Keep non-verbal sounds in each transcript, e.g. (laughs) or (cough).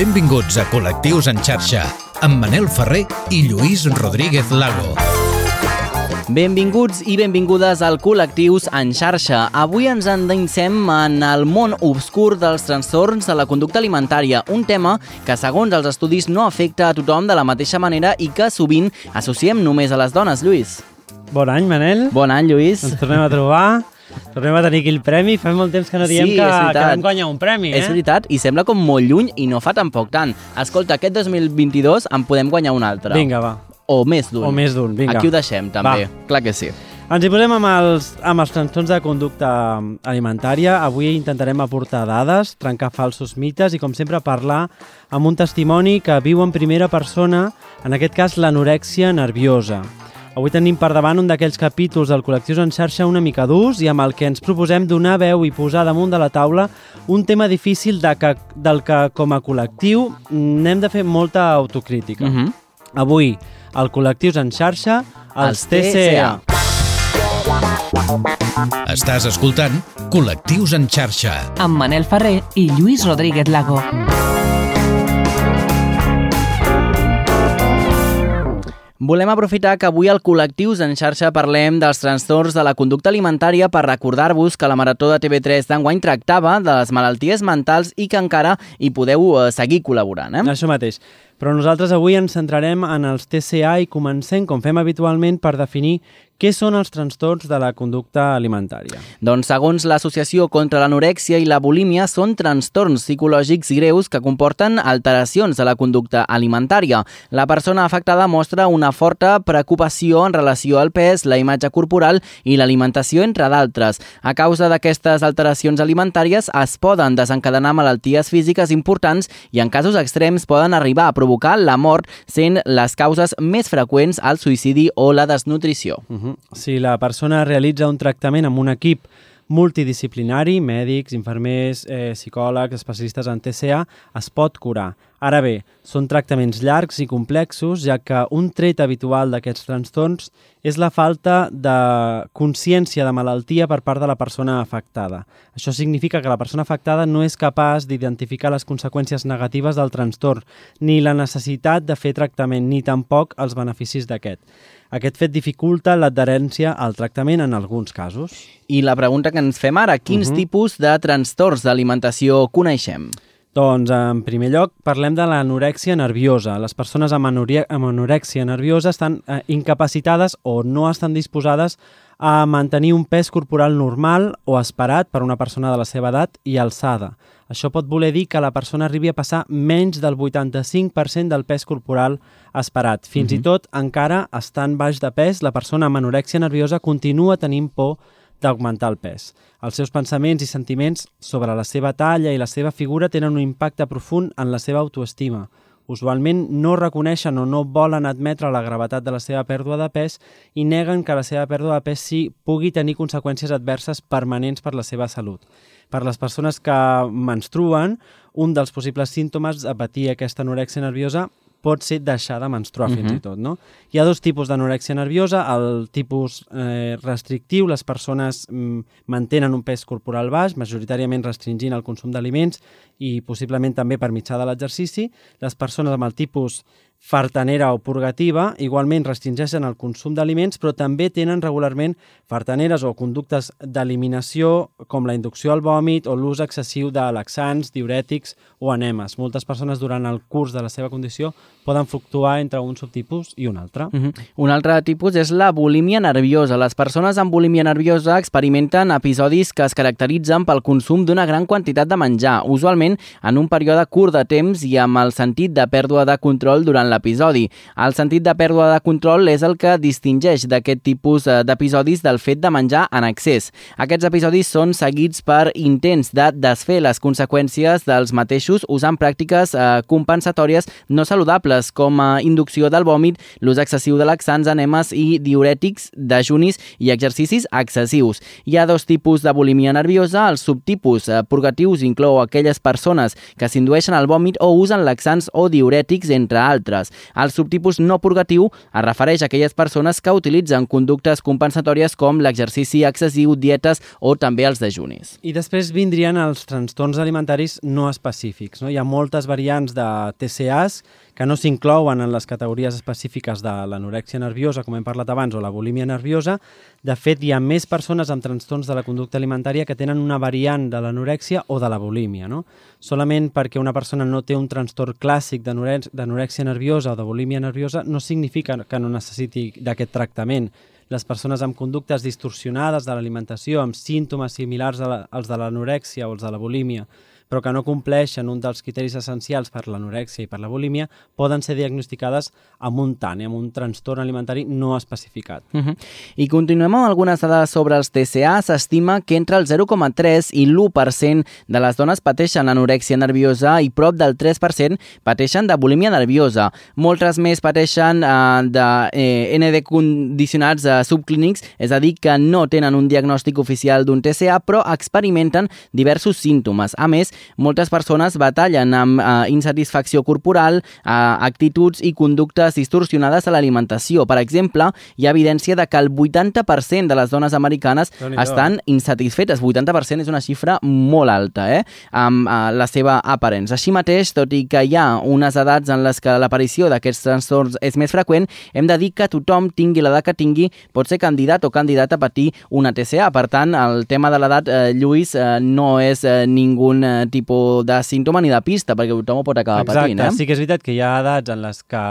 Benvinguts a Col·lectius en xarxa, amb Manel Ferrer i Lluís Rodríguez Lago. Benvinguts i benvingudes al Col·lectius en xarxa. Avui ens endinsem en el món obscur dels trastorns de la conducta alimentària, un tema que, segons els estudis, no afecta a tothom de la mateixa manera i que sovint associem només a les dones, Lluís. Bon any, Manel. Bon any, Lluís. Ens tornem a trobar. Tornem a tenir aquí el premi. Fa molt temps que no diem Sí, que, que vam guanyar un premi, eh? És veritat, i sembla com molt lluny i no fa tampoc tant. Escolta, aquest 2022 en podem guanyar un altre. Vinga, va. O més d'un. O més d'un, vinga. Aquí ho deixem, també. Va. Clar que sí. Ens hi posem amb els, amb els trastorns de conducta alimentària. Avui intentarem aportar dades, trencar falsos mites i, com sempre, parlar amb un testimoni que viu en primera persona, en aquest cas l'anorèxia nerviosa. Avui tenim per davant un d'aquells capítols del Col·lectius en xarxa una mica durs i amb el que ens proposem donar veu i posar damunt de la taula un tema difícil de que, del que, com a col·lectiu, n'hem de fer molta autocrítica. Uh -huh. Avui, al Col·lectius en xarxa, els, Els TCA. Estàs escoltant Col·lectius en xarxa. amb Manel Ferrer i Lluís Rodríguez Lago. Volem aprofitar que avui al Col·lectius en xarxa parlem dels trastorns de la conducta alimentària per recordar-vos que la Marató de TV3 d'enguany tractava de les malalties mentals i que encara hi podeu eh, seguir col·laborant. Eh? Això mateix. Però nosaltres avui ens centrarem en els TCA i comencem, com fem habitualment, per definir què són els trastorns de la conducta alimentària. Doncs segons l'Associació contra l'Anorèxia i la Bulímia són trastorns psicològics greus que comporten alteracions de la conducta alimentària. La persona afectada mostra una forta preocupació en relació al pes, la imatge corporal i l'alimentació, entre d'altres. A causa d'aquestes alteracions alimentàries es poden desencadenar malalties físiques importants i en casos extrems poden arribar a provocar la mort, sent les causes més freqüents el suïcidi o la desnutrició. Uh -huh. Si la persona realitza un tractament amb un equip multidisciplinari, mèdics, infermers, eh, psicòlegs, especialistes en TCA, es pot curar. Ara bé, són tractaments llargs i complexos, ja que un tret habitual d'aquests trastorns és la falta de consciència de malaltia per part de la persona afectada. Això significa que la persona afectada no és capaç d'identificar les conseqüències negatives del trastorn, ni la necessitat de fer tractament, ni tampoc els beneficis d'aquest. Aquest fet dificulta l'adherència al tractament en alguns casos. I la pregunta que ens fem ara, quins uh Mhm. -huh. tipus de trastorns d'alimentació coneixem? Doncs, en primer lloc, parlem de l'anorèxia nerviosa. Les persones amb, amb anorèxia nerviosa estan eh, incapacitades o no estan disposades a mantenir un pes corporal normal o esperat per una persona de la seva edat i alçada. Això pot voler dir que la persona arribi a passar menys del 85% del pes corporal esperat. Fins uh -huh. i tot, encara estant baix de pes, la persona amb anorèxia nerviosa continua tenint por d'augmentar el pes. Els seus pensaments i sentiments sobre la seva talla i la seva figura tenen un impacte profund en la seva autoestima. Usualment no reconeixen o no volen admetre la gravetat de la seva pèrdua de pes i neguen que la seva pèrdua de pes sí pugui tenir conseqüències adverses permanents per la seva salut. Per les persones que menstruen, un dels possibles símptomes de patir aquesta anorèxia nerviosa pot ser deixar de menstruar uh -huh. fins i tot. No? Hi ha dos tipus d'anorèxia nerviosa, el tipus eh, restrictiu, les persones mm, mantenen un pes corporal baix, majoritàriament restringint el consum d'aliments i possiblement també per mitjà de l'exercici. Les persones amb el tipus fartanera o purgativa igualment restringeixen el consum d'aliments però també tenen regularment fartaneres o conductes d'eliminació com la inducció al vòmit o l'ús excessiu de laxants, diurètics o enemes. Moltes persones durant el curs de la seva condició poden fluctuar entre un subtipus i un altre. Uh -huh. Un altre tipus és la bulímia nerviosa. Les persones amb bulímia nerviosa experimenten episodis que es caracteritzen pel consum d'una gran quantitat de menjar, usualment en un període curt de temps i amb el sentit de pèrdua de control durant l'episodi. El sentit de pèrdua de control és el que distingeix d'aquest tipus eh, d'episodis del fet de menjar en excés. Aquests episodis són seguits per intents de desfer les conseqüències dels mateixos usant pràctiques eh, compensatòries no saludables com a inducció del vòmit, l'ús excessiu de laxants, enemes i diurètics, dejunis i exercicis excessius. Hi ha dos tipus de bulímia nerviosa. Els subtipus eh, purgatius inclou aquelles persones que s'indueixen al vòmit o usen laxants o diurètics, entre altres. Conductes. El subtipus no purgatiu es refereix a aquelles persones que utilitzen conductes compensatòries com l'exercici excessiu, dietes o també els dejunis. I després vindrien els trastorns alimentaris no específics. No? Hi ha moltes variants de TCAs que no s'inclouen en les categories específiques de l'anorèxia nerviosa, com hem parlat abans, o la bulímia nerviosa. De fet, hi ha més persones amb trastorns de la conducta alimentària que tenen una variant de l'anorèxia o de la bulímia. No? Solament perquè una persona no té un trastorn clàssic d'anorèxia nerviosa o de bulímia nerviosa no significa que no necessiti d'aquest tractament. Les persones amb conductes distorsionades de l'alimentació, amb símptomes similars als de l'anorèxia o els de la bulímia, però que no compleixen un dels criteris essencials per l'anorèxia i per la bulímia, poden ser diagnosticades amb un TAN, amb un trastorn alimentari no especificat. Uh -huh. I continuem amb algunes dades sobre els TCA. S'estima que entre el 0,3 i l'1% de les dones pateixen anorèxia nerviosa i prop del 3% pateixen de bulímia nerviosa. Moltes més pateixen eh, de eh, ND condicionats eh, subclínics, és a dir, que no tenen un diagnòstic oficial d'un TCA, però experimenten diversos símptomes. A més, moltes persones batallen amb eh, insatisfacció corporal, eh, actituds i conductes distorsionades a l'alimentació. Per exemple, hi ha evidència de que el 80% de les dones americanes estan insatisfetes. 80% és una xifra molt alta, eh? amb eh, la seva aparença. Així mateix, tot i que hi ha unes edats en les que l'aparició d'aquests trastorns és més freqüent, hem de dir que tothom, tingui l'edat que tingui, pot ser candidat o candidat a patir una TCA. Per tant, el tema de l'edat, eh, Lluís, eh, no és eh, ningú eh, tipus de símptoma ni de pista, perquè tothom ho pot acabar Exacte. patint. Eh? Sí que és veritat que hi ha edats en les que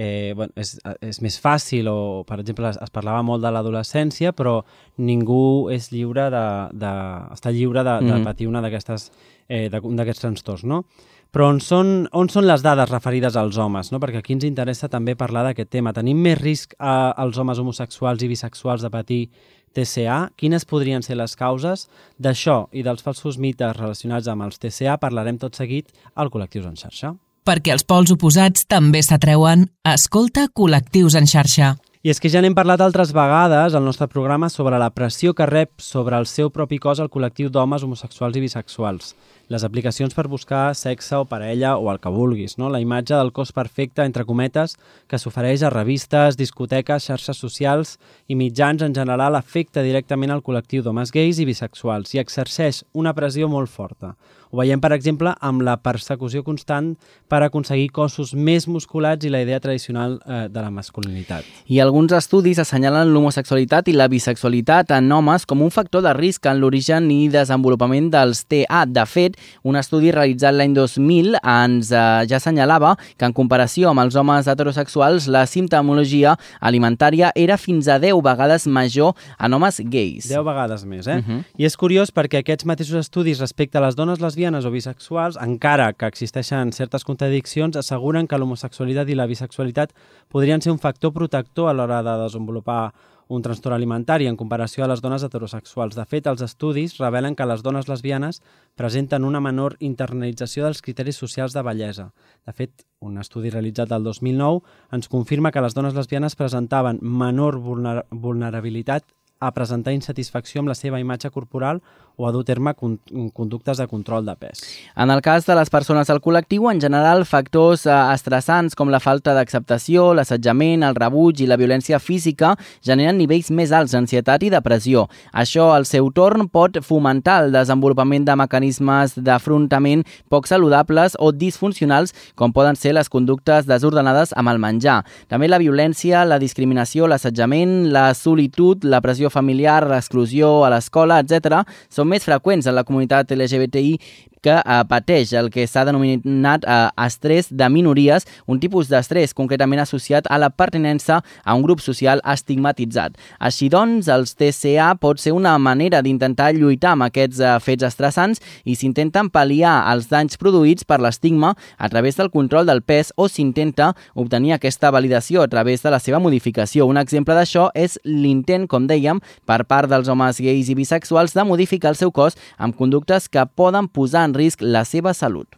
eh, bueno, és, és més fàcil, o per exemple es, es parlava molt de l'adolescència, però ningú és lliure de, de, està lliure de, de Mhm. patir una d'aquestes eh, d'aquests trastorns, no? Però on són, on són les dades referides als homes? No? Perquè aquí ens interessa també parlar d'aquest tema. Tenim més risc eh, als homes homosexuals i bisexuals de patir TCA? Quines podrien ser les causes? D'això i dels falsos mites relacionats amb els TCA parlarem tot seguit al Col·lectius en xarxa. Perquè els pols oposats també s'atreuen, escolta Col·lectius en xarxa. I és que ja n'hem parlat altres vegades al nostre programa sobre la pressió que rep sobre el seu propi cos el col·lectiu d'homes homosexuals i bisexuals. Les aplicacions per buscar sexe o parella o el que vulguis, no? la imatge del cos perfecte, entre cometes, que s'ofereix a revistes, discoteques, xarxes socials i mitjans en general afecta directament al col·lectiu d'homes gais i bisexuals i exerceix una pressió molt forta. Ho veiem, per exemple, amb la persecució constant per aconseguir cossos més musculats i la idea tradicional eh, de la masculinitat. I alguns estudis assenyalen l'homosexualitat i la bisexualitat en homes com un factor de risc en l'origen i desenvolupament dels TA. De fet, un estudi realitzat l'any 2000 ens eh, ja assenyalava que en comparació amb els homes heterosexuals la simptomologia alimentària era fins a 10 vegades major en homes gais. 10 vegades més, eh? Uh Mhm. -huh. I és curiós perquè aquests mateixos estudis respecte a les dones lesbianes o bisexuals, encara que existeixen certes contradiccions, asseguren que l'homosexualitat i la bisexualitat podrien ser un factor protector a l'hora de desenvolupar un trastorn alimentari en comparació a les dones heterosexuals. De fet, els estudis revelen que les dones lesbianes presenten una menor internalització dels criteris socials de bellesa. De fet, un estudi realitzat el 2009 ens confirma que les dones lesbianes presentaven menor vulner vulnerabilitat a presentar insatisfacció amb la seva imatge corporal o a dur a terme con conductes de control de pes. En el cas de les persones del col·lectiu, en general, factors eh, estressants com la falta d'acceptació, l'assetjament, el rebuig i la violència física generen nivells més alts d'ansietat i depressió. Això, al seu torn, pot fomentar el desenvolupament de mecanismes d'afrontament poc saludables o disfuncionals, com poden ser les conductes desordenades amb el menjar. També la violència, la discriminació, l'assetjament, la solitud, la pressió familiar, l'exclusió a l'escola, etc., són més freqüents en la comunitat LGBTI que eh, pateix el que s'ha denominat eh, estrès de minories, un tipus d'estrès concretament associat a la pertinença a un grup social estigmatitzat. Així doncs, els TCA pot ser una manera d'intentar lluitar amb aquests eh, fets estressants i s'intenten pal·liar els danys produïts per l'estigma a través del control del pes o s'intenta obtenir aquesta validació a través de la seva modificació. Un exemple d'això és l'intent, com dèiem, per part dels homes gais i bisexuals de modificar el seu cos amb conductes que poden posar en risc la seva salut.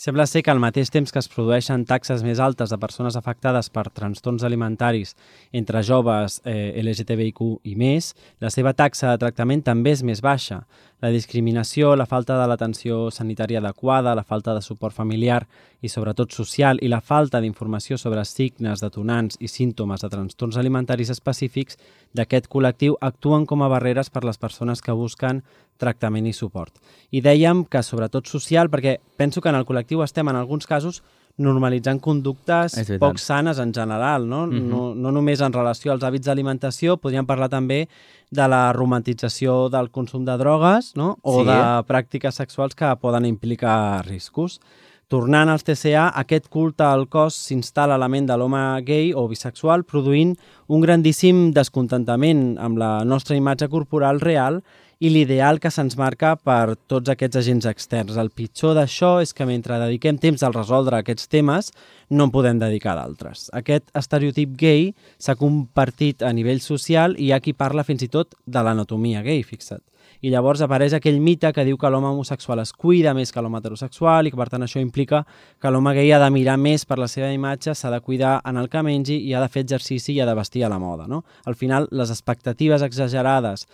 Sembla ser que al mateix temps que es produeixen taxes més altes de persones afectades per trastorns alimentaris entre joves eh, LGTBIQ i més, la seva taxa de tractament també és més baixa. La discriminació, la falta de l'atenció sanitària adequada, la falta de suport familiar i sobretot social i la falta d'informació sobre signes, detonants i símptomes de trastorns alimentaris específics d'aquest col·lectiu actuen com a barreres per les persones que busquen tractament i suport. I dèiem que sobretot social, perquè penso que en el col·lectiu estem en alguns casos normalitzant conductes poc sanes en general, no? Uh -huh. no? No només en relació als hàbits d'alimentació, podríem parlar també de la romantització del consum de drogues no? o sí. de pràctiques sexuals que poden implicar riscos. Tornant als TCA, aquest culte al cos s'instal·la a la ment de l'home gay o bisexual, produint un grandíssim descontentament amb la nostra imatge corporal real i l'ideal que se'ns marca per tots aquests agents externs. El pitjor d'això és que mentre dediquem temps a resoldre aquests temes, no en podem dedicar d'altres. Aquest estereotip gay s'ha compartit a nivell social i hi ha qui parla fins i tot de l'anatomia gay, fixa't. I llavors apareix aquell mite que diu que l'home homosexual es cuida més que l'home heterosexual i que per tant això implica que l'home gay ha de mirar més per la seva imatge, s'ha de cuidar en el que mengi i ha de fer exercici i ha de vestir a la moda. No? Al final, les expectatives exagerades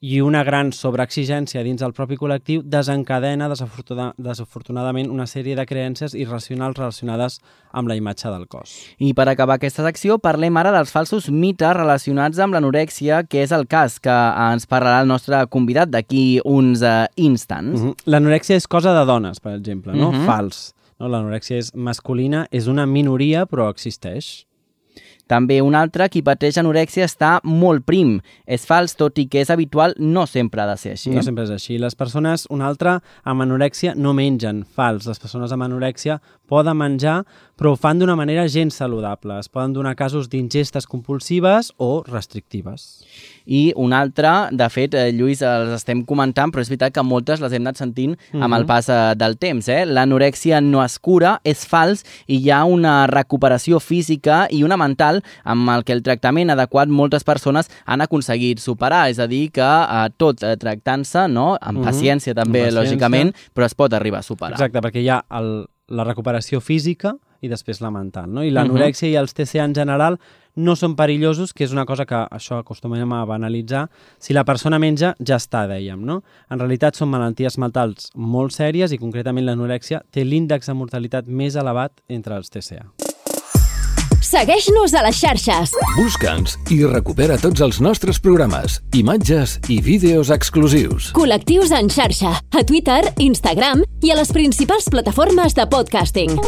i una gran sobreexigència dins del propi col·lectiu desencadena desafortunadament una sèrie de creences irracionals relacionades amb la imatge del cos. I per acabar aquesta secció parlem ara dels falsos mites relacionats amb l'anorèxia, que és el cas que ens parlarà el nostre convidat d'aquí uns uh, instants. Uh -huh. L'anorèxia és cosa de dones, per exemple, no? Uh -huh. Fals. No? L'anorèxia és masculina, és una minoria, però existeix. També un altre, qui pateix anorèxia està molt prim. És fals, tot i que és habitual, no sempre ha de ser així. No sempre és així. Les persones, un altre, amb anorèxia no mengen. Fals. Les persones amb anorèxia poden menjar, però ho fan d'una manera gens saludable. Es poden donar casos d'ingestes compulsives o restrictives. I un altre, de fet, eh, Lluís, els estem comentant, però és veritat que moltes les hem anat sentint mm -hmm. amb el mhm. pas eh, del temps. Eh? L'anorèxia no es cura, és fals, i hi ha una recuperació física i una mental amb el que el tractament adequat moltes persones han aconseguit superar. És a dir, que eh, tot eh, tractant-se, no? amb mm -hmm. paciència també, amb paciència. lògicament, però es pot arribar a superar. Exacte, perquè hi ha el, la recuperació física i després la mental. No? I l'anorèxia uh -huh. i els TCA en general no són perillosos, que és una cosa que això acostumem a banalitzar. Si la persona menja, ja està, dèiem. No? En realitat són malalties mentals molt sèries i concretament l'anorèxia té l'índex de mortalitat més elevat entre els TCA. Segueix-nos a les xarxes. Busca'ns i recupera tots els nostres programes, imatges i vídeos exclusius. Col·lectius en xarxa, a Twitter, Instagram i a les principals plataformes de podcasting.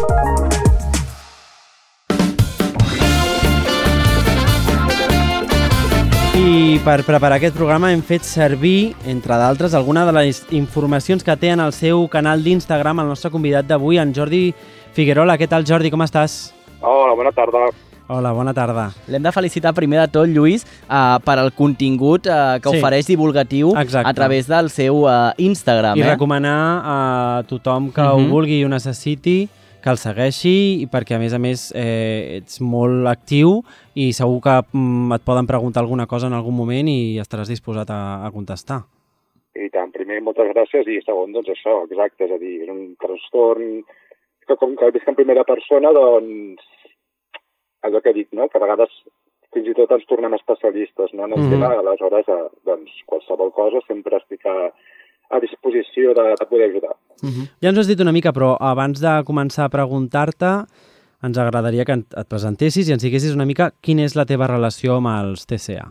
I per preparar aquest programa hem fet servir, entre d'altres, alguna de les informacions que té en el seu canal d'Instagram el nostre convidat d'avui, en Jordi Figuerola. Què tal, Jordi? Com estàs? Hola, bona tarda. Hola, bona tarda. L'hem de felicitar primer de tot, Lluís, uh, per al contingut uh, que sí. ofereix divulgatiu Exacte. a través del seu uh, Instagram. I eh? recomanar a tothom que uh -huh. ho vulgui i ho necessiti que el segueixi i perquè a més a més eh, ets molt actiu i segur que mm, et poden preguntar alguna cosa en algun moment i estaràs disposat a, a contestar. I tant, primer moltes gràcies i segon, doncs això, exacte, és a dir, és un trastorn que com que visc en primera persona, doncs allò que he dit, no? que a vegades fins i tot ens tornem especialistes no? en el mm -hmm. tema, aleshores, eh, doncs, qualsevol cosa sempre estic a, disposició de, de poder ajudar. Mm -hmm. Ja ens has dit una mica, però abans de començar a preguntar-te, ens agradaria que et presentessis i ens diguessis una mica quina és la teva relació amb els TCA.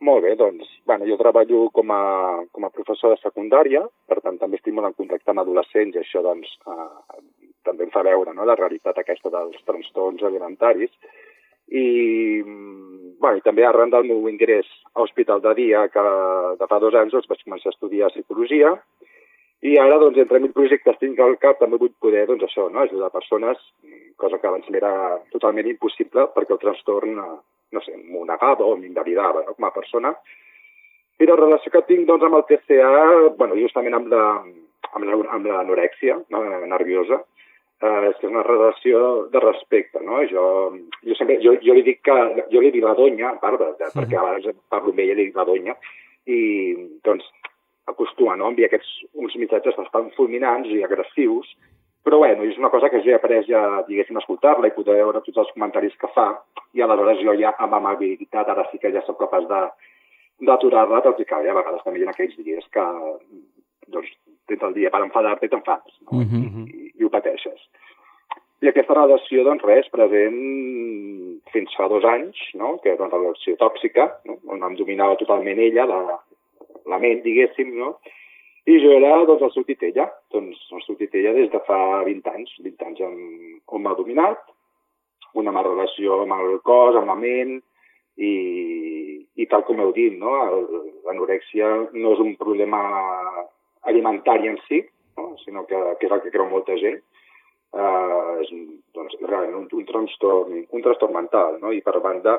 Molt bé, doncs, bueno, jo treballo com a, com a professor de secundària, per tant també estic molt en contacte amb adolescents i això doncs, eh, també em fa veure no, la realitat aquesta dels trastorns alimentaris. I, bueno, i també arran del meu ingrés a Hospital de Dia, que de fa dos anys doncs, vaig començar a estudiar psicologia, i ara, doncs, entre mil projectes tinc al cap, també vull poder, doncs, això, no? ajudar persones, cosa que abans m'era totalment impossible perquè el trastorn, no sé, m'ho negava o m'invalidava no? com a persona. I la relació que tinc, doncs, amb el TCA, bueno, justament amb la, amb l'anorèxia no? nerviosa, eh, és una relació de respecte, no? Jo, jo, sempre, jo, jo li dic que, jo li dic la donya, a part de, de, perquè a vegades parlo amb ella i li dic la donya, i doncs acostuma no, a enviar aquests, uns missatges bastant fulminants i agressius, Però bueno, és una cosa que ja he après ja, diguéssim, escoltar-la i poder veure tots els comentaris que fa i aleshores jo ja amb amabilitat ara sí que ja sóc capaç de d'aturar-la, tot i que a vegades també hi ha aquells dies que doncs, tens el dia per enfadar-te i t'enfades, no? Uh I, -huh. i, i ho pateixes. I aquesta relació, doncs res, present fins fa dos anys, no? que era una relació tòxica, no? on em dominava totalment ella, la, la ment, diguéssim, no? I jo era, doncs, el substitut ella. Doncs, el substitut ella des de fa 20 anys. 20 anys on, on m'ha dominat, una mala relació amb el cos, amb la ment, i, i tal com heu dit, no? L'anorèxia no és un problema alimentari en si, no? sinó que, que és el que creu molta gent, uh, és doncs, realment un, un, trastorn, un trastorn mental, no? i per banda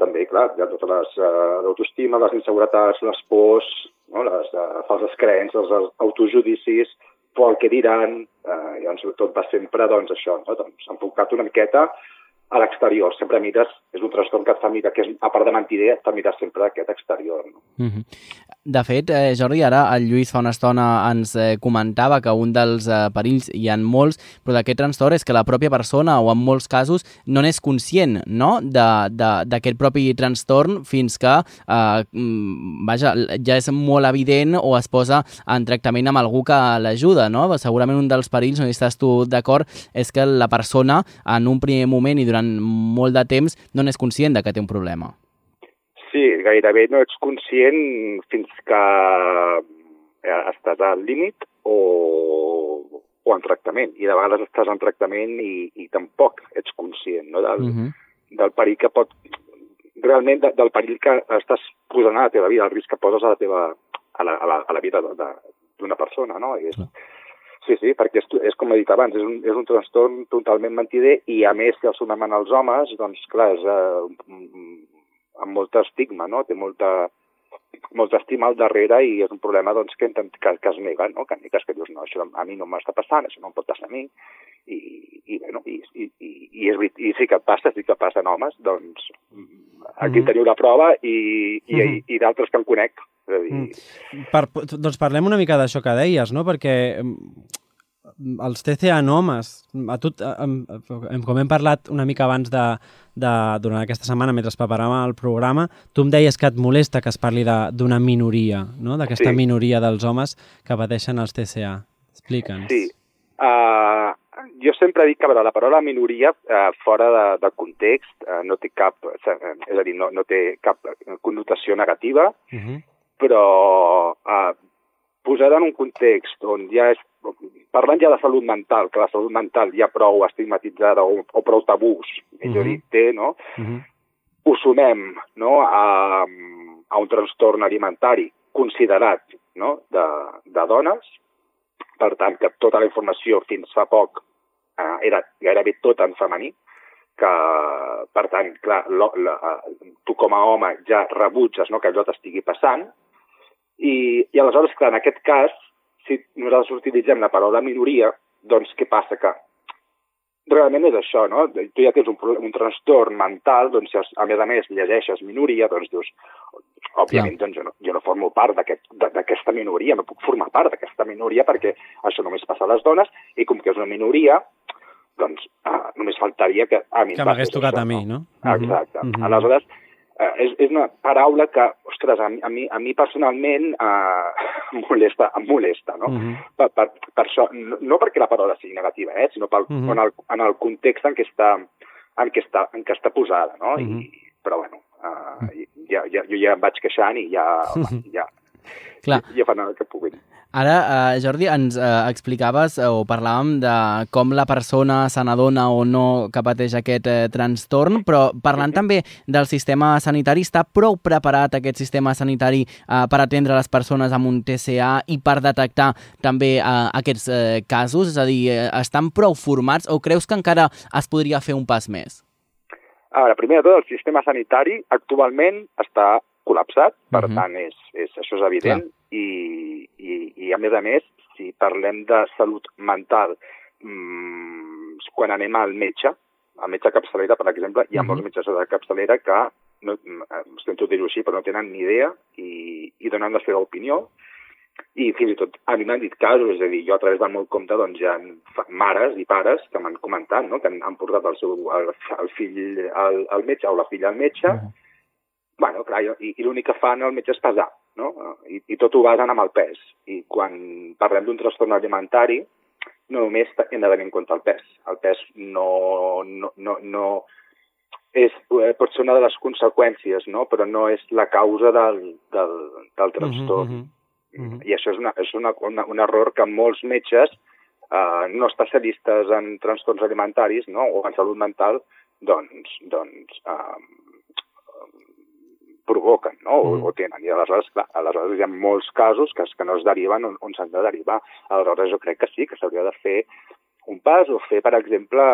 també, clar, hi ha totes les uh, l'autoestima, les inseguretats, les pors, no? les uh, falses creences, els autojudicis, por el que diran, uh, i doncs tot va sempre doncs, això, no? doncs, enfocat una miqueta a l'exterior. Sempre mires, és un trastorn que et fa mirar, que és, a part de mentider, et fa mirar sempre aquest exterior. No? Mhm. De fet, eh, Jordi, ara el Lluís fa una estona ens eh, comentava que un dels eh, perills, hi ha molts, però d'aquest trastorn és que la pròpia persona, o en molts casos, no n'és conscient no? d'aquest propi trastorn fins que eh, mm, vaja, ja és molt evident o es posa en tractament amb algú que l'ajuda. No? Segurament un dels perills, no estàs tu d'acord, és que la persona en un primer moment i durant molt de temps no n'és conscient de que té un problema. Sí, gairebé no ets conscient fins que eh, estàs al límit o, o en tractament. I de vegades estàs en tractament i, i tampoc ets conscient no? del, Uh -huh. del perill que pot... Realment de, del perill que estàs posant a la teva vida, el risc que poses a la teva a la, a la, a la vida d'una persona, no? I és, Clar. Sí, sí, perquè és, és com he dit abans, és un, és un trastorn totalment mentider i a més si el sumem en els homes, doncs clar, és eh, amb molt estigma, no? Té molta, molta estima al darrere i és un problema doncs, que, que, que es nega, no? que negues, que dius, no, això a mi no m'està passant, això no em pot passar a mi, i, i, bueno, i, i, i, i, és, i sí que passa, sí que passa en homes, doncs aquí Mhm. teniu la prova i, i, Mhm. i, i d'altres que en conec. És a dir, Mm. Per, doncs parlem una mica d'això que deies, no? Perquè em, els TCA en homes, a tu, com hem parlat una mica abans de, de, durant aquesta setmana, mentre preparàvem el programa, tu em deies que et molesta que es parli de- d'una minoria, no? d'aquesta Sí. minoria dels homes que pateixen els TCA. Explica'ns. Sí. Uh, jo sempre dic que veure, la paraula minoria uh, fora de, de context uh, no té cap, eh, és a dir, no, no té cap connotació negativa, Uh -huh. però uh, posada en un context on ja és, parlant ja de salut mental, que la salut mental ja prou estigmatitzada o, o prou tabús, millor Mhm. dit, té, no? Uh -huh. ho sumem no, a, a un trastorn alimentari considerat no, de, de dones, per tant, que tota la informació fins fa poc eh, era gairebé tot en femení, que, per tant, clar, lo, la, tu com a home ja rebutges no, que allò t'estigui passant, i, i aleshores, clar, en aquest cas, si nosaltres utilitzem la paraula minoria, doncs què passa? Que realment és això, no? Tu ja tens un, un trastorn mental, doncs si a més a més llegeixes minoria, doncs dius, òbviament, doncs jo no, jo no formo part d'aquesta minoria, no puc formar part d'aquesta minoria perquè això només passa a les dones i com que és una minoria, doncs ah, només faltaria que a mi Que m'hagués tocat això, a mi, no? Exacte. Mhm, mhm. Aleshores, eh, és, és una paraula que, ostres, a mi, a mi, a mi personalment eh, em (laughs) molesta, em molesta, no? Mhm. per, per, per això, no, no perquè la paraula sigui negativa, eh, sinó pel, Mhm. en, el, en el context en què està, en què està, en què està posada, no? Mhm. I, però bueno, uh, ja, ja, jo ja em vaig queixant i ja, (laughs) ja, Clar. ja, ja fan el que puguin. Ara, eh, Jordi, ens eh, explicaves eh, o parlàvem de com la persona se n'adona o no que pateix aquest eh, trastorn, però parlant també del sistema sanitari, està prou preparat aquest sistema sanitari eh, per atendre les persones amb un TCA i per detectar també eh, aquests eh, casos? És a dir, eh, estan prou formats o creus que encara es podria fer un pas més? A veure, primer de tot, el sistema sanitari actualment està col·lapsat, per Mhm. tant, és, és, això és evident, i, i, i a més a més, si parlem de salut mental, mmm, quan anem al metge, al metge capçalera, per exemple, hi ha Mhm. molts metges de capçalera que, no, mm, sento dir-ho així, però no tenen ni idea i, i donen la seva opinió, i fins i tot a mi m'han dit casos, és a dir, jo a través del meu compte doncs, hi ha mares i pares que m'han comentat no? que han, han portat el, seu, el, el fill al, al metge o la filla al metge, -huh. bueno, clar, i, i l'únic que fan el metge és pesar, no? I, i tot ho basen amb el pes. I quan parlem d'un trastorn alimentari, no només hem de tenir en compte el pes. El pes no, no, no, no és, eh, pot ser una de les conseqüències, no? però no és la causa del, del, del trastorn. Uh -huh. Mm -hmm. I això és, una, és una, una, un error que molts metges eh, no especialistes en trastorns alimentaris no? o en salut mental doncs, doncs eh, provoquen no? o, mm. o tenen. I aleshores, clar, aleshores hi ha molts casos que, que no es deriven on, on s'han de derivar. Aleshores jo crec que sí, que s'hauria de fer un pas o fer, per exemple,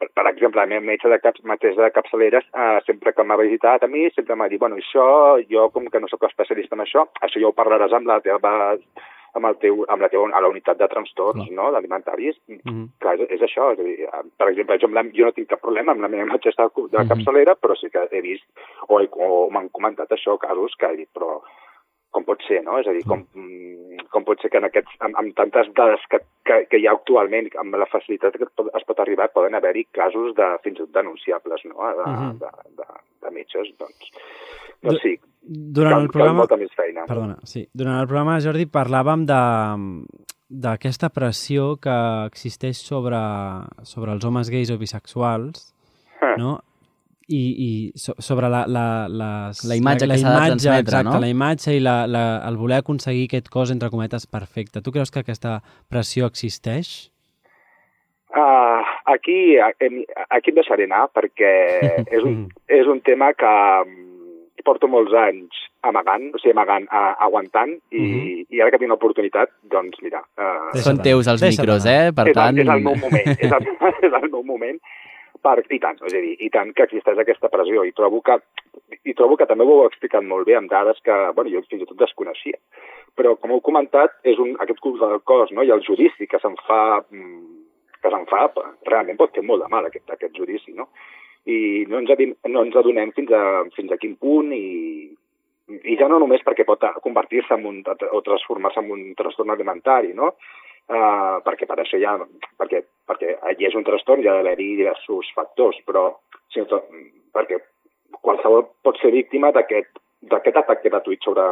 per, per exemple, la meva metge de, cap, mateix de capçaleres, eh, sempre que m'ha visitat a mi, sempre m'ha dit, bueno, això, jo com que no sóc especialista en això, això ja ho parlaràs amb la teva amb, el teu, amb la teva, a la unitat de trastorns no. no, alimentaris. Mm -hmm. Clar, és, és això. És a dir, per exemple, jo, la, jo no tinc cap problema amb la meva metgessa de, de mm -hmm. capçalera, però sí que he vist, o, o m'han comentat això, casos que he dit, però com pot ser, no? És a dir, com, mm, com pot ser que en aquests, amb, amb tantes dades que, que, que hi ha actualment, amb la facilitat que es pot arribar, poden haver-hi casos de, fins i tot denunciables, no?, de, uh -huh. de, de, de metges, doncs, doncs sí, durant cal, el programa... molta més feina. Perdona, sí. Durant el programa, Jordi, parlàvem de d'aquesta pressió que existeix sobre, sobre els homes gais o bisexuals, no? I, i so, sobre la, la, les, la imatge la, que s'ha de transmetre, exacte, no? la imatge i la, la, el voler aconseguir aquest cos, entre cometes, perfecte. Tu creus que aquesta pressió existeix? Uh, aquí, aquí em deixaré anar perquè (laughs) és un, és un tema que mm, porto molts anys amagant, o sigui, amagant, uh, aguantant, i, uh -huh. i ara que tinc l'oportunitat, doncs mira... Uh, Són teus els micros, eh? Per és, tant... És el meu moment, és el, (laughs) és el meu moment, per, I tant, és a dir, i tant que existeix aquesta pressió, i trobo que, i trobo que també ho heu explicat molt bé amb dades que, bueno, jo fins i tot desconeixia. Però, com heu comentat, és un, aquest curs del cos, no?, i el judici que se'n fa, mm, que se'n fa, realment pot fer molt de mal aquest, aquest judici, no? I no ens, adim, no ens adonem fins a, fins a quin punt i, i ja no només perquè pot convertir-se en un, o transformar-se en un trastorn alimentari, no? Uh, perquè per això ja, perquè, perquè hi és un trastorn, hi ha d'haver-hi diversos factors, però sinó, perquè qualsevol pot ser víctima d'aquest atac gratuït sobre,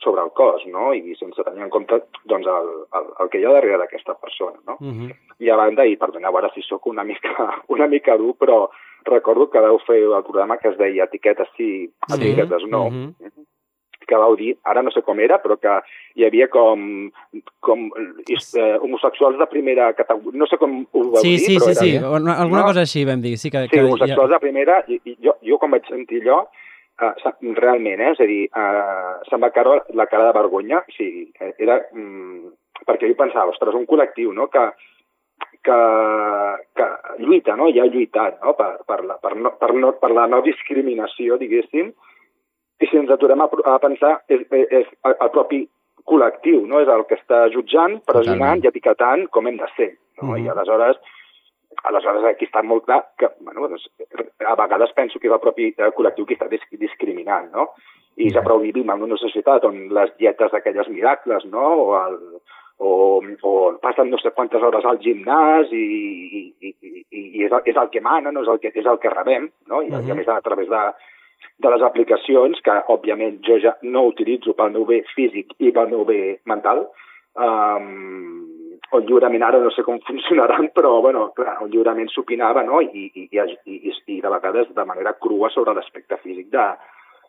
sobre el cos, no? I sense tenir en compte doncs, el, el, el que hi ha darrere d'aquesta persona, no? Uh -huh. I a banda, i perdoneu ara si sóc una mica, (laughs) una mica dur, però recordo que vau fer el programa que es deia etiquetes sí, etiquetes no. Uh -huh. Que vau dir, ara no sé com era, però que hi havia com, com eh, homosexuals de primera categoria, no sé com ho vau sí, dir, sí, però sí, sí, era... sí, alguna no? cosa així vam dir. Sí, que, sí que, homosexuals ja... de primera, i, i jo, jo quan vaig sentir allò, uh, realment, eh, és a dir, uh, se'm va caure la cara de vergonya, o sigui, era... Mm, perquè jo pensava, ostres, un col·lectiu, no?, que, que, que lluita, no? ja ha lluitat no? per, per, la, per, no, per, no, per la no discriminació, diguéssim, i si ens aturem a, a pensar, és, és el propi col·lectiu, no? és el que està jutjant, pressionant i etiquetant com hem de ser. No? Uh -huh. I aleshores, aleshores aquí està molt clar que, bueno, doncs, a vegades penso que és el propi eh, col·lectiu que està discriminant, no? I ja prou vivim en una societat on les dietes d'aquelles miracles, no? O, el, o, o passen no sé quantes hores al gimnàs i, i, i, i és, el, és el que mana, no és el que, és el que rebem, no? I, uh -huh. i a més a través de, de les aplicacions, que òbviament jo ja no utilitzo pel meu bé físic i pel meu bé mental, um, on lliurement ara no sé com (laughs) funcionaran, però bueno, clar, on lliurement s'opinava no? I, i, i, i, i de vegades de manera crua sobre l'aspecte físic de,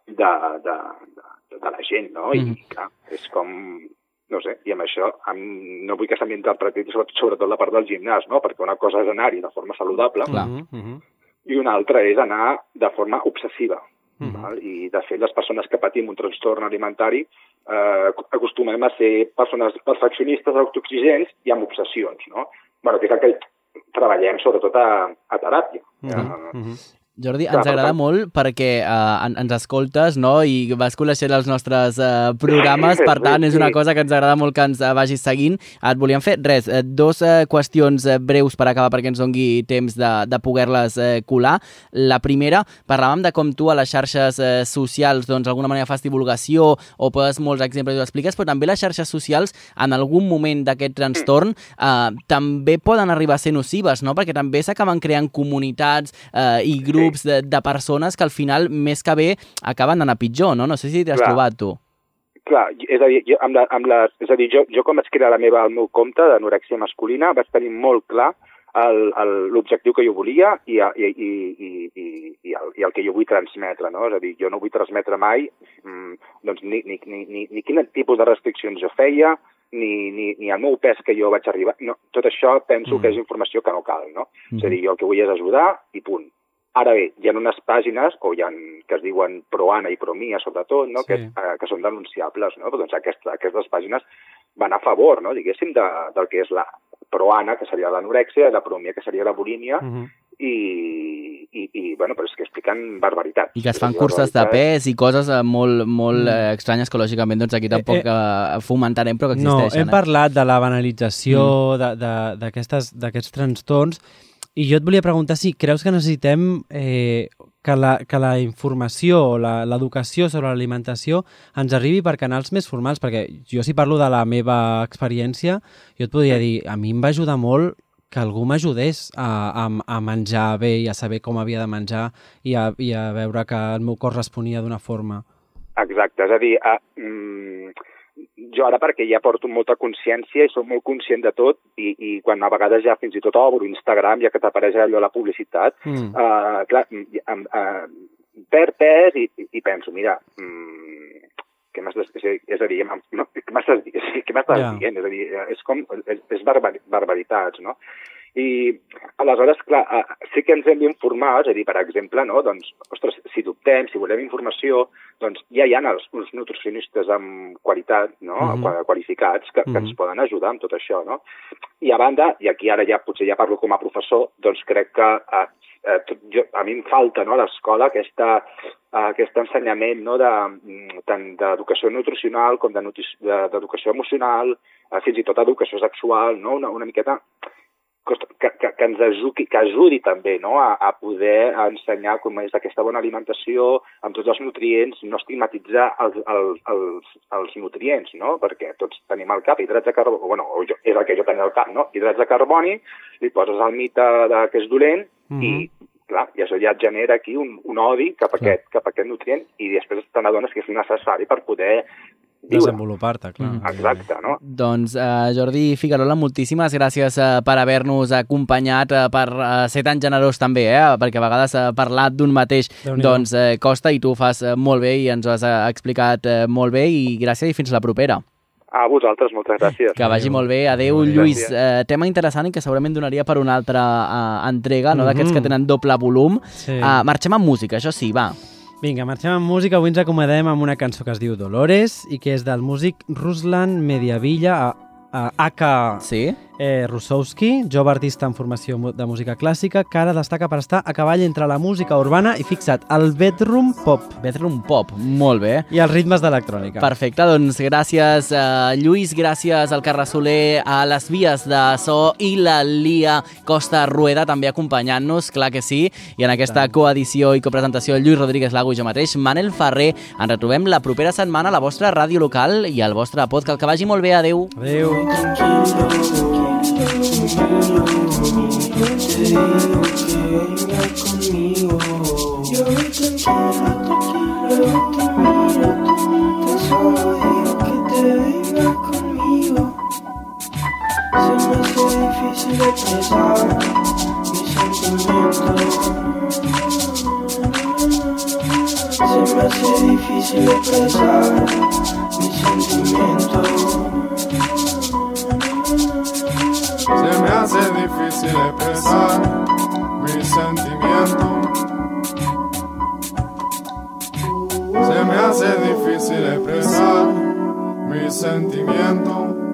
de, de, de, de la gent, no? Mm. I clar, és com, no sé, i amb això amb, no vull que se m'interpreti sobretot, sobretot la part del gimnàs, no? perquè una cosa és anar-hi de forma saludable mm -hmm. i una altra és anar de forma obsessiva. Mm -hmm. val? I, de fet, les persones que patim un trastorn alimentari eh, acostumem a ser persones perfeccionistes, autoexigents i amb obsessions, no? bueno, que és el que treballem sobretot a, a teràpia. Mm -hmm. Mm -hmm. Jordi, ens agrada tant- molt perquè uh, en, ens escoltes no? i vas coneixent els nostres uh, programes, per tant, és una cosa que ens agrada molt que ens uh, vagis seguint. Et volíem fer, res, uh, dos uh, qüestions uh, breus per acabar perquè ens dongui temps de, de poder-les uh, colar. La primera, parlàvem de com tu a les xarxes uh, socials doncs d'alguna manera fas divulgació o poses molts exemples i ho expliques, però també les xarxes socials en algun moment d'aquest trastorn uh, també poden arribar a ser nocives, no? perquè també s'acaben creant comunitats uh, i grups de, de persones que al final, més que bé, acaben d'anar pitjor, no? No sé si t'has trobat tu. Clar, és a dir, jo, amb la, amb les, és a dir jo, jo com vaig crear la meva, el meu compte d'anorèxia masculina vaig tenir molt clar l'objectiu que jo volia i, i, i, i, i, i, el, i el que jo vull transmetre, no? És a dir, jo no vull transmetre mai mm, doncs, ni, ni, ni, ni, ni quin tipus de restriccions jo feia, ni, ni, ni el meu pes que jo vaig arribar. No, tot això penso mm. que és informació que no cal, no? Mm. És a dir, jo el que vull és ajudar i punt. Ara bé, hi ha unes pàgines o hi ha, que es diuen Proana i Promia, sobretot, no? Sí. que, eh, que són denunciables. No? Doncs aquesta, aquestes pàgines van a favor, no? diguéssim, de, del que és la Proana, que seria l'anorèxia, i la Promia, que seria la bulímia, Uh -huh. i, i, i bueno, però és que expliquen barbaritats. I que es fan curses de pes i coses eh, molt, molt Mm. eh, estranyes que lògicament doncs aquí tampoc Eh, eh, fomentarem però que No, existeixen. hem parlat de la banalització Mm. de- de- d'aquestes- d'aquests trastorns i jo et volia preguntar si creus que necessitem eh, que, la, que la informació o la- l'educació sobre l'alimentació ens arribi per canals més formals, perquè jo si parlo de la meva experiència, jo et podria dir, a mi em va ajudar molt que algú m'ajudés a, a, a menjar bé i a saber com havia de menjar i a, i a veure que el meu cos responia d'una forma. Exacte, és a dir, a, mm, jo ara perquè ja porto molta consciència i soc molt conscient de tot i, i quan a vegades ja fins i tot obro Instagram ja que t'apareix allò la publicitat, Mm. uh, clar, em, uh, perd pes i, i, penso, mira, mm, què m'estàs és a dir- no, què m'estàs di- què m'estàs dient? És a dir, és com, és, és barbari, barbaritats, no? I aleshores, clar, eh, sí que ens hem d'informar, és a dir, per exemple, no? doncs, ostres, si dubtem, si volem informació, doncs ja hi ha els, uns nutricionistes amb qualitat, no? Mhm. Qua- qualificats, que, que Mhm. ens poden ajudar amb tot això, no? I a banda, i aquí ara ja potser ja parlo com a professor, doncs crec que eh, eh, jo, a mi em falta no, a l'escola aquesta, eh, aquest ensenyament no, de, mm, tant d'educació nutricional com de nutri- de- d'educació emocional, eh, fins i tot educació sexual, no? una, una miqueta que, que, que ens ajudi, que ajudi també no? a, a poder ensenyar com és aquesta bona alimentació amb tots els nutrients, no estigmatitzar els, els, els, els nutrients, no? perquè tots tenim al cap hidrats de carboni, bueno, jo, és el que jo tenia al cap, no? hidrats de carboni, li poses el mite de que és dolent Mhm. i clar, i això ja et genera aquí un, un odi cap a, aquest, cap a aquest nutrient i després te n'adones que és necessari per poder. Desenvolupar-te, clar. Mm. Exacte, no? Doncs uh, Jordi Figuerola, moltíssimes gràcies uh, per haver-nos acompanyat, uh, per uh, ser tan generós també, eh? perquè a vegades uh, parlar d'un mateix doncs, uh, costa i tu ho fas uh, molt bé i ens ho has uh, explicat uh, molt bé i gràcies i fins la propera. A vosaltres, moltes gràcies. Que vagi molt bé. Adéu, Gràcies. Lluís. Uh, tema interessant i que segurament donaria per una altra uh, entrega, no? d'aquests Mhm. que tenen doble volum. Sí. Uh, marxem amb música, això sí, va. Vinga, marxem amb música. Avui ens acomodem amb una cançó que es diu Dolores i que és del músic Ruslan Mediavilla, a, a Aka Sí? Eh, Rusowski, jove artista en formació de música clàssica, que ara destaca per estar a cavall entre la música urbana i, fixa't, el bedroom pop Bedroom Pop, molt bé. i els ritmes d'electrònica. Perfecte, doncs gràcies uh, Lluís, gràcies al Carles Soler, a les vies de so i la Lia Costa Rueda també acompanyant-nos, clar que sí, i en aquesta coedició i copresentació Lluís Rodríguez Lago i jo mateix, Manel Ferrer, ens retrobem la propera setmana a la vostra ràdio local i al vostre podcast. Que vagi molt bé, adeu. Adéu. Se me hace difícil expresar mis sentimientos. Hace difícil expresar mis sentimientos. Se me hace difícil expresar mis sentimientos.